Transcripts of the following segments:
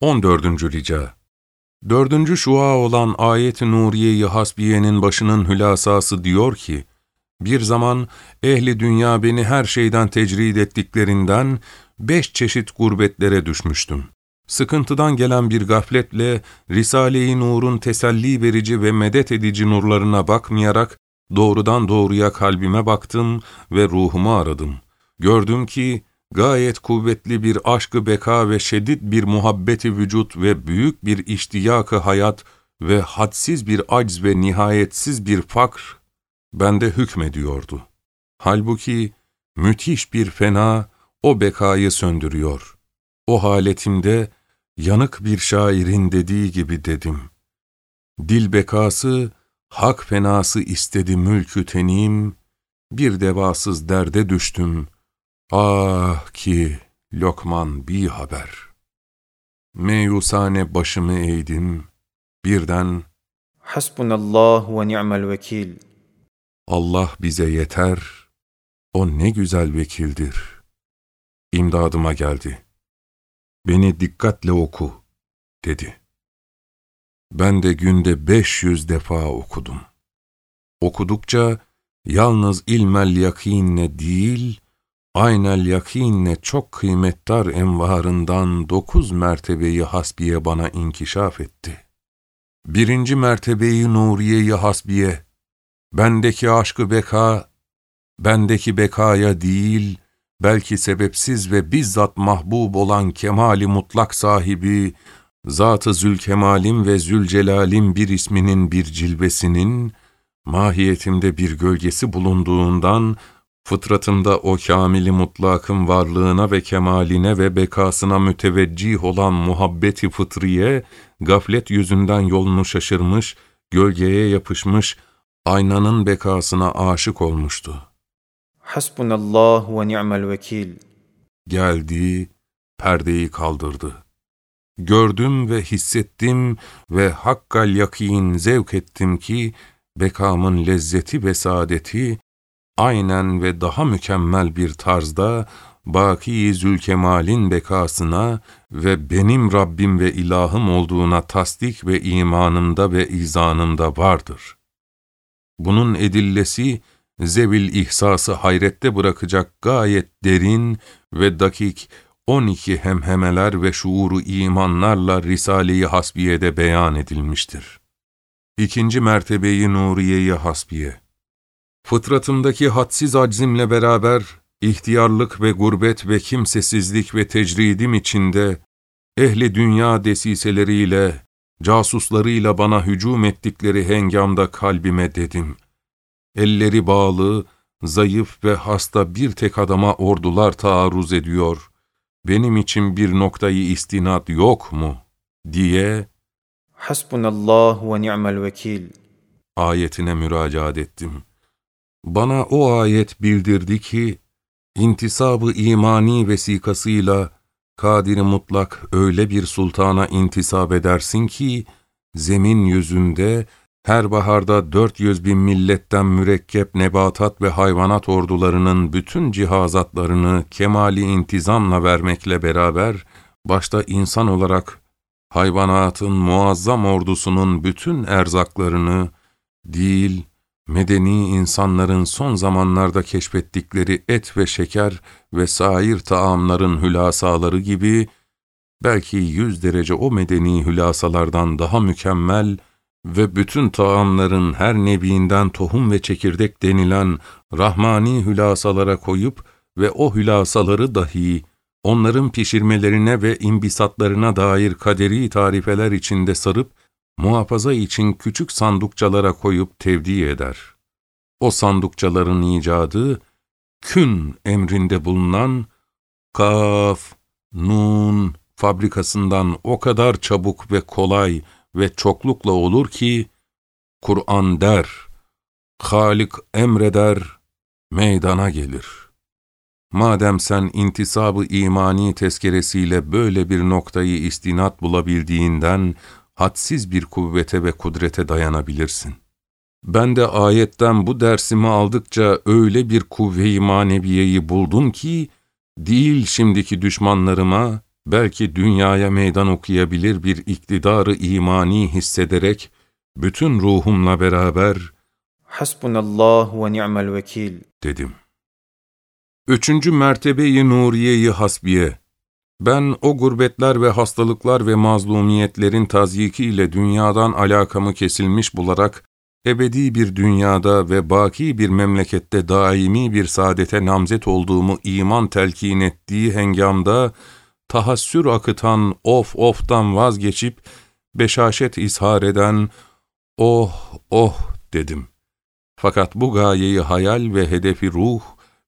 14. Rica Dördüncü şua olan ayet-i Nuriye-i Hasbiye'nin başının hülasası diyor ki, bir zaman ehli dünya beni her şeyden tecrid ettiklerinden beş çeşit gurbetlere düşmüştüm. Sıkıntıdan gelen bir gafletle Risale-i Nur'un teselli verici ve medet edici nurlarına bakmayarak doğrudan doğruya kalbime baktım ve ruhumu aradım. Gördüm ki gayet kuvvetli bir aşkı beka ve şedid bir muhabbeti vücut ve büyük bir iştiyakı hayat ve hadsiz bir acz ve nihayetsiz bir fakr bende hükmediyordu. Halbuki müthiş bir fena o bekayı söndürüyor. O haletimde yanık bir şairin dediği gibi dedim. Dil bekası, hak fenası istedi mülkü tenim, bir devasız derde düştüm. Ah ki Lokman bir haber. Meyusane başımı eğdim, birden Hasbunallah ve ni'mel vekil. Allah bize yeter, o ne güzel vekildir. İmdadıma geldi. Beni dikkatle oku, dedi. Ben de günde beş yüz defa okudum. Okudukça yalnız ilmel yakinle değil, aynel yakinle çok kıymetdar envarından dokuz mertebeyi hasbiye bana inkişaf etti. Birinci mertebeyi nuriyeyi hasbiye, bendeki aşkı beka, bendeki bekaya değil, belki sebepsiz ve bizzat mahbub olan kemali mutlak sahibi, Zat-ı Zülkemal'in ve Zülcelal'in bir isminin bir cilvesinin, mahiyetimde bir gölgesi bulunduğundan, fıtratımda o kamili mutlakın varlığına ve kemaline ve bekasına müteveccih olan muhabbeti fıtriye, gaflet yüzünden yolunu şaşırmış, gölgeye yapışmış, aynanın bekasına aşık olmuştu. Hasbunallah ve ni'mel vekil. Geldi, perdeyi kaldırdı. Gördüm ve hissettim ve hakkal yakin zevk ettim ki, bekamın lezzeti ve saadeti, aynen ve daha mükemmel bir tarzda, Baki Zülkemal'in bekasına ve benim Rabbim ve ilahım olduğuna tasdik ve imanımda ve izanımda vardır. Bunun edillesi, zevil ihsası hayrette bırakacak gayet derin ve dakik 12 hemhemeler ve şuuru imanlarla Risale-i Hasbiye'de beyan edilmiştir. İkinci mertebeyi Nuriye-i Hasbiye Fıtratımdaki hadsiz aczimle beraber, ihtiyarlık ve gurbet ve kimsesizlik ve tecridim içinde, ehli dünya desiseleriyle, casuslarıyla bana hücum ettikleri hengamda kalbime dedim. Elleri bağlı, zayıf ve hasta bir tek adama ordular taarruz ediyor. Benim için bir noktayı istinat yok mu? diye Hasbunallah ve ni'mel vekil. ayetine müracaat ettim. Bana o ayet bildirdi ki, intisabı imani vesikasıyla Kadir-i Mutlak öyle bir sultana intisap edersin ki, zemin yüzünde her baharda 400 bin milletten mürekkep nebatat ve hayvanat ordularının bütün cihazatlarını kemali intizamla vermekle beraber, başta insan olarak hayvanatın muazzam ordusunun bütün erzaklarını, değil, medeni insanların son zamanlarda keşfettikleri et ve şeker ve sair taamların hülasaları gibi, belki yüz derece o medeni hülasalardan daha mükemmel ve bütün taamların her neviinden tohum ve çekirdek denilen rahmani hülasalara koyup ve o hülasaları dahi onların pişirmelerine ve imbisatlarına dair kaderi tarifeler içinde sarıp, muhafaza için küçük sandukçalara koyup tevdi eder. O sandukçaların icadı, kün emrinde bulunan kaf, nun fabrikasından o kadar çabuk ve kolay ve çoklukla olur ki, Kur'an der, Halik emreder, meydana gelir. Madem sen intisabı imani tezkeresiyle böyle bir noktayı istinat bulabildiğinden, hadsiz bir kuvvete ve kudrete dayanabilirsin. Ben de ayetten bu dersimi aldıkça öyle bir kuvve-i maneviyeyi buldum ki, değil şimdiki düşmanlarıma, belki dünyaya meydan okuyabilir bir iktidarı imani hissederek, bütün ruhumla beraber, Hasbunallah ve ni'mel vekil. dedim. Üçüncü mertebeyi Nuriye-i Hasbiye. Ben o gurbetler ve hastalıklar ve mazlumiyetlerin tazyikiyle dünyadan alakamı kesilmiş bularak, ebedi bir dünyada ve baki bir memlekette daimi bir saadete namzet olduğumu iman telkin ettiği hengamda, tahassür akıtan of oftan vazgeçip, beşaşet ishar eden, oh oh dedim. Fakat bu gayeyi hayal ve hedefi ruh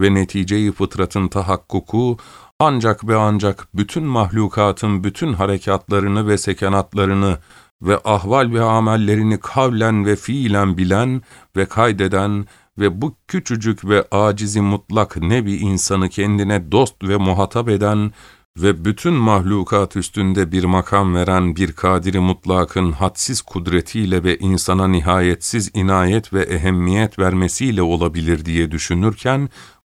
ve neticeyi fıtratın tahakkuku, ancak ve ancak bütün mahlukatın bütün harekatlarını ve sekenatlarını ve ahval ve amellerini kavlen ve fiilen bilen ve kaydeden ve bu küçücük ve acizi mutlak nevi insanı kendine dost ve muhatap eden ve bütün mahlukat üstünde bir makam veren bir kadiri mutlakın hadsiz kudretiyle ve insana nihayetsiz inayet ve ehemmiyet vermesiyle olabilir diye düşünürken,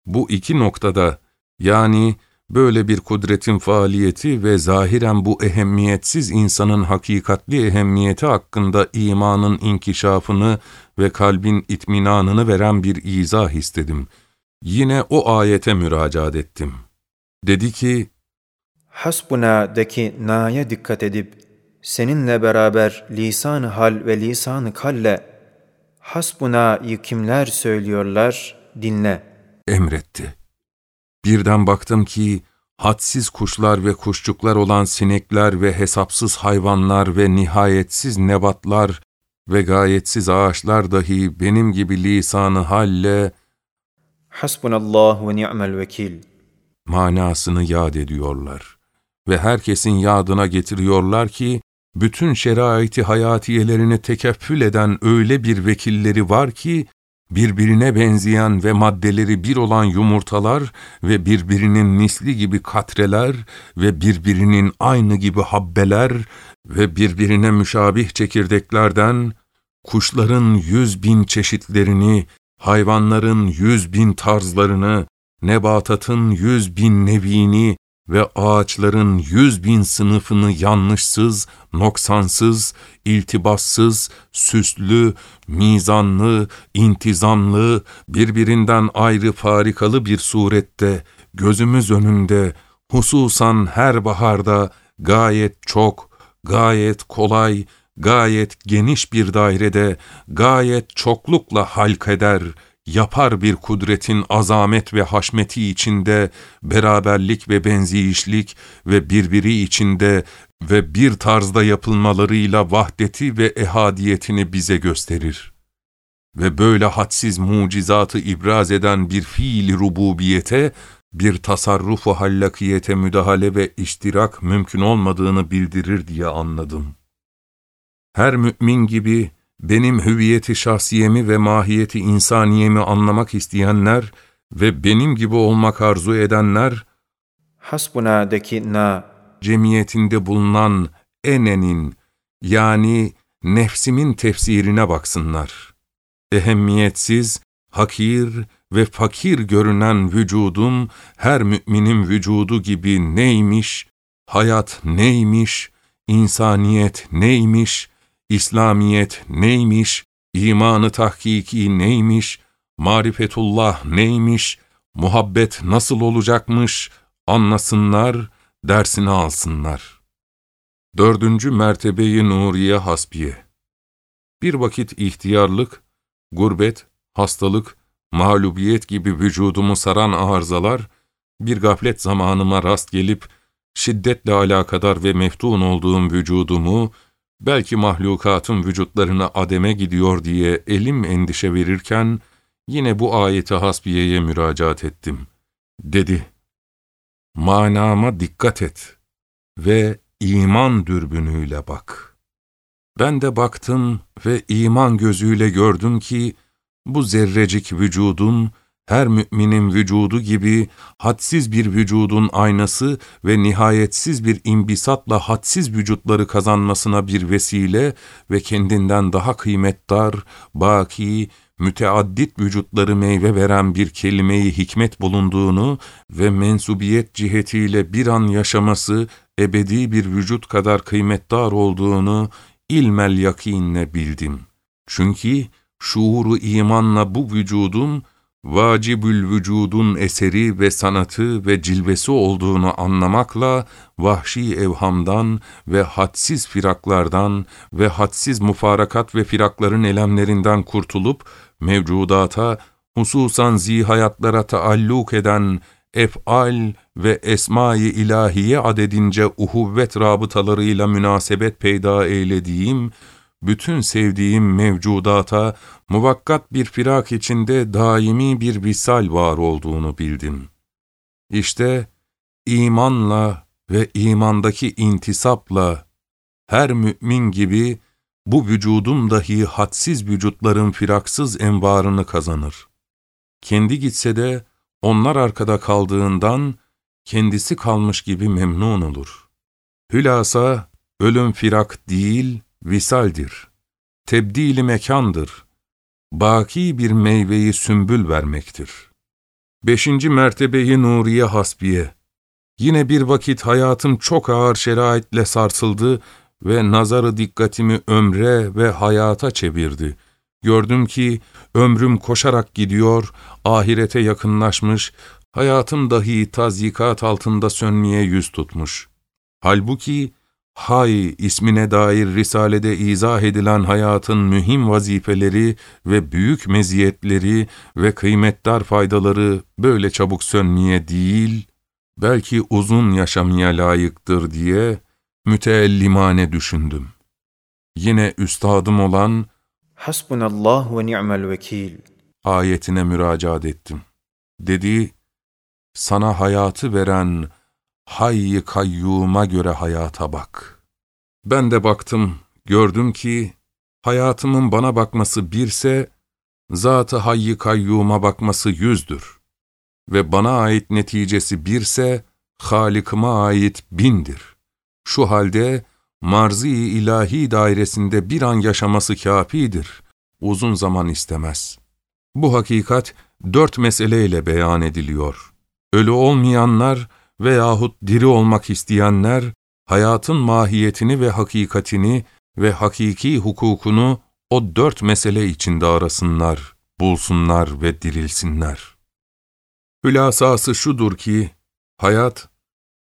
bu iki noktada yani böyle bir kudretin faaliyeti ve zahiren bu ehemmiyetsiz insanın hakikatli ehemmiyeti hakkında imanın inkişafını ve kalbin itminanını veren bir izah istedim. Yine o ayete müracaat ettim. Dedi ki, Hasbuna'daki na'ya dikkat edip, seninle beraber lisan hal ve lisan kalle, hasbuna'yı kimler söylüyorlar, dinle. emretti. Birden baktım ki, hadsiz kuşlar ve kuşçuklar olan sinekler ve hesapsız hayvanlar ve nihayetsiz nebatlar ve gayetsiz ağaçlar dahi benim gibi lisanı halle Hasbunallah ve ni'mel vekil. manasını yad ediyorlar. Ve herkesin yadına getiriyorlar ki, bütün şeraiti hayatiyelerini tekeffül eden öyle bir vekilleri var ki, birbirine benzeyen ve maddeleri bir olan yumurtalar ve birbirinin misli gibi katreler ve birbirinin aynı gibi habbeler ve birbirine müşabih çekirdeklerden, kuşların yüz bin çeşitlerini, hayvanların yüz bin tarzlarını, nebatatın yüz bin nevini ve ağaçların yüz bin sınıfını yanlışsız, noksansız, iltibassız, süslü, mizanlı, intizamlı, birbirinden ayrı farikalı bir surette, gözümüz önünde, hususan her baharda gayet çok, gayet kolay, gayet geniş bir dairede, gayet çoklukla halkeder, yapar bir kudretin azamet ve haşmeti içinde, beraberlik ve benziyişlik ve birbiri içinde ve bir tarzda yapılmalarıyla vahdeti ve ehadiyetini bize gösterir. Ve böyle hadsiz mucizatı ibraz eden bir fiili rububiyete, bir tasarrufu hallakiyete müdahale ve iştirak mümkün olmadığını bildirir diye anladım. Her mümin gibi, benim hüviyeti şahsiyemi ve mahiyeti insaniyemi anlamak isteyenler ve benim gibi olmak arzu edenler, Hasbuna'daki na, cemiyetinde bulunan enenin yani nefsimin tefsirine baksınlar. Ehemmiyetsiz, hakir ve fakir görünen vücudum her müminin vücudu gibi neymiş, hayat neymiş, insaniyet neymiş, İslamiyet neymiş, imanı tahkiki neymiş, marifetullah neymiş, muhabbet nasıl olacakmış, anlasınlar, dersini alsınlar. Dördüncü mertebeyi Nuriye Hasbiye. Bir vakit ihtiyarlık, gurbet, hastalık, mağlubiyet gibi vücudumu saran arızalar, bir gaflet zamanıma rast gelip, şiddetle alakadar ve meftun olduğum vücudumu, belki mahlukatın vücutlarına ademe gidiyor diye elim endişe verirken, yine bu ayeti hasbiyeye müracaat ettim. Dedi, manama dikkat et ve iman dürbünüyle bak. Ben de baktım ve iman gözüyle gördüm ki, bu zerrecik vücudun, her müminin vücudu gibi hadsiz bir vücudun aynası ve nihayetsiz bir imbisatla hadsiz vücutları kazanmasına bir vesile ve kendinden daha kıymetdar, baki, müteaddit vücutları meyve veren bir kelimeyi hikmet bulunduğunu ve mensubiyet cihetiyle bir an yaşaması ebedi bir vücut kadar kıymetdar olduğunu ilmel yakinle bildim. Çünkü şuuru imanla bu vücudun vacibül vücudun eseri ve sanatı ve cilvesi olduğunu anlamakla vahşi evhamdan ve hadsiz firaklardan ve hadsiz mufarakat ve firakların elemlerinden kurtulup mevcudata, hususan zihayatlara taalluk eden ef'al ve esma-i ilahiye adedince uhuvvet rabıtalarıyla münasebet peyda eylediğim, bütün sevdiğim mevcudata muvakkat bir firak içinde daimi bir visal var olduğunu bildim. İşte imanla ve imandaki intisapla her mümin gibi bu vücudum dahi hadsiz vücutların firaksız envarını kazanır. Kendi gitse de onlar arkada kaldığından kendisi kalmış gibi memnun olur. Hülasa ölüm firak değil, visaldir. Tebdili mekandır. Baki bir meyveyi sümbül vermektir. Beşinci mertebeyi Nuriye Hasbiye. Yine bir vakit hayatım çok ağır şeraitle sarsıldı ve nazarı dikkatimi ömre ve hayata çevirdi. Gördüm ki ömrüm koşarak gidiyor, ahirete yakınlaşmış, hayatım dahi tazyikat altında sönmeye yüz tutmuş. Halbuki Hay ismine dair Risale'de izah edilen hayatın mühim vazifeleri ve büyük meziyetleri ve kıymetdar faydaları böyle çabuk sönmeye değil, belki uzun yaşamaya layıktır diye müteellimane düşündüm. Yine üstadım olan Hasbunallah ve ni'mel vekil ayetine müracaat ettim. Dedi, sana hayatı veren hayy kayyuma göre hayata bak. Ben de baktım, gördüm ki hayatımın bana bakması birse, zat-ı hayy kayyuma bakması yüzdür. Ve bana ait neticesi birse, Halik'ıma ait bindir. Şu halde marzi ilahi dairesinde bir an yaşaması kafidir. Uzun zaman istemez. Bu hakikat dört meseleyle beyan ediliyor. Ölü olmayanlar veyahut diri olmak isteyenler, hayatın mahiyetini ve hakikatini ve hakiki hukukunu o dört mesele içinde arasınlar, bulsunlar ve dirilsinler. Hülasası şudur ki, hayat,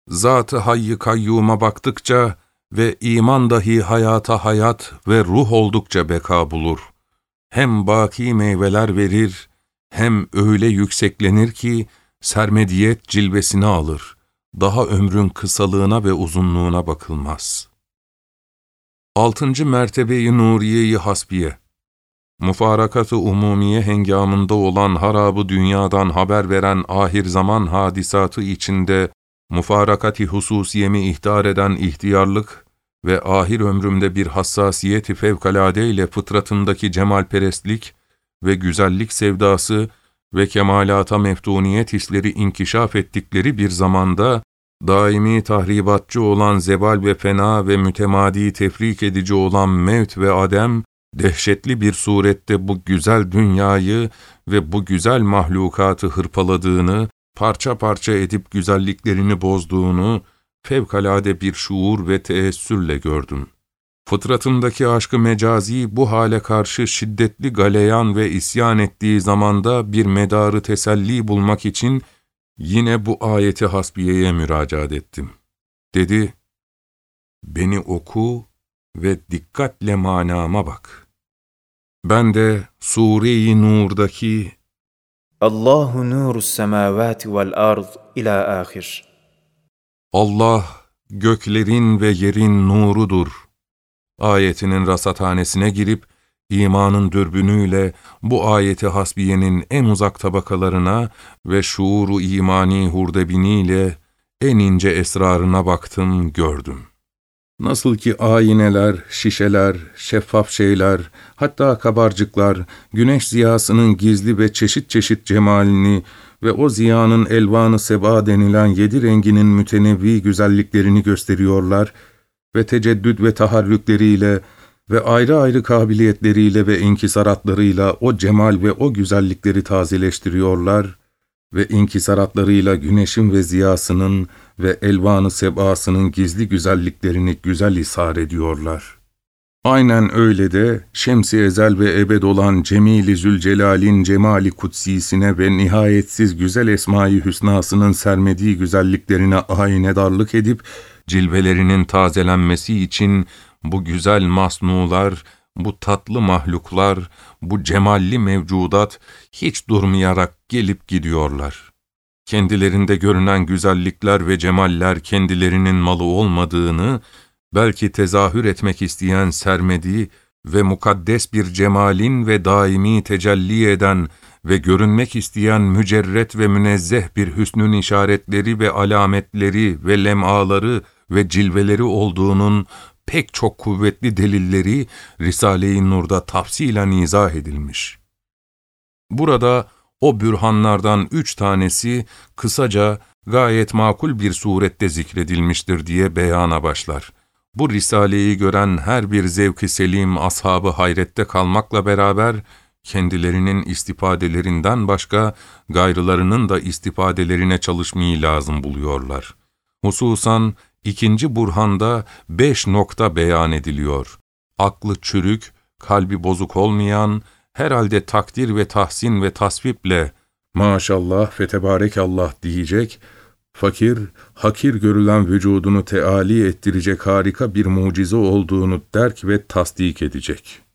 Zat-ı Hayy Kayyum'a baktıkça ve iman dahi hayata hayat ve ruh oldukça beka bulur. Hem baki meyveler verir, hem öyle yükseklenir ki sermediyet cilvesini alır. Daha ömrün kısalığına ve uzunluğuna bakılmaz. Altıncı mertebeyi Nuriye-i Hasbiye Mufarakat-ı umumiye hengamında olan harabı dünyadan haber veren ahir zaman hadisatı içinde mufarakati hususiyemi ihtar eden ihtiyarlık ve ahir ömrümde bir hassasiyeti fevkalade ile fıtratındaki cemalperestlik ve güzellik sevdası ve kemalata meftuniyet hisleri inkişaf ettikleri bir zamanda, daimi tahribatçı olan zebal ve fena ve mütemadi tefrik edici olan mevt ve adem, dehşetli bir surette bu güzel dünyayı ve bu güzel mahlukatı hırpaladığını parça parça edip güzelliklerini bozduğunu fevkalade bir şuur ve teessürle gördüm. Fıtratımdaki aşkı mecazi bu hale karşı şiddetli galeyan ve isyan ettiği zamanda bir medarı teselli bulmak için yine bu ayeti hasbiyeye müracaat ettim. Dedi, beni oku ve dikkatle manama bak. Ben de Sure-i Nur'daki Allahu nuru semavati vel ard ila ahir. Allah göklerin ve yerin nurudur. Ayetinin rasathanesine girip imanın dürbünüyle bu ayeti hasbiyenin en uzak tabakalarına ve şuuru imani hurdebiniyle en ince esrarına baktım, gördüm. Nasıl ki ayineler, şişeler, şeffaf şeyler, hatta kabarcıklar, güneş ziyasının gizli ve çeşit çeşit cemalini ve o ziyanın elvanı seba denilen yedi renginin mütenevvi güzelliklerini gösteriyorlar ve teceddüd ve taharrükleriyle ve ayrı ayrı kabiliyetleriyle ve inkisaratlarıyla o cemal ve o güzellikleri tazeleştiriyorlar, ve inkisaratlarıyla güneşin ve ziyasının ve elvanı sebasının gizli güzelliklerini güzel ishar ediyorlar. Aynen öyle de şems ezel ve ebed olan Cemil-i Zülcelal'in cemali kutsisine ve nihayetsiz güzel esma-i hüsnasının sermediği güzelliklerine aynedarlık edip, cilvelerinin tazelenmesi için bu güzel masnular, bu tatlı mahluklar, bu cemalli mevcudat hiç durmayarak gelip gidiyorlar. Kendilerinde görünen güzellikler ve cemaller kendilerinin malı olmadığını, belki tezahür etmek isteyen sermediği ve mukaddes bir cemalin ve daimi tecelli eden ve görünmek isteyen mücerret ve münezzeh bir hüsnün işaretleri ve alametleri ve lemaları ve cilveleri olduğunun pek çok kuvvetli delilleri Risale-i Nur'da tafsilen izah edilmiş. Burada o bürhanlardan üç tanesi kısaca gayet makul bir surette zikredilmiştir diye beyana başlar. Bu risaleyi gören her bir zevki selim ashabı hayrette kalmakla beraber, kendilerinin istifadelerinden başka gayrılarının da istifadelerine çalışmayı lazım buluyorlar. Hususan ikinci burhanda beş nokta beyan ediliyor. Aklı çürük, kalbi bozuk olmayan, herhalde takdir ve tahsin ve tasviple maşallah ve tebarekallah diyecek, fakir, hakir görülen vücudunu teali ettirecek harika bir mucize olduğunu derk ve tasdik edecek.''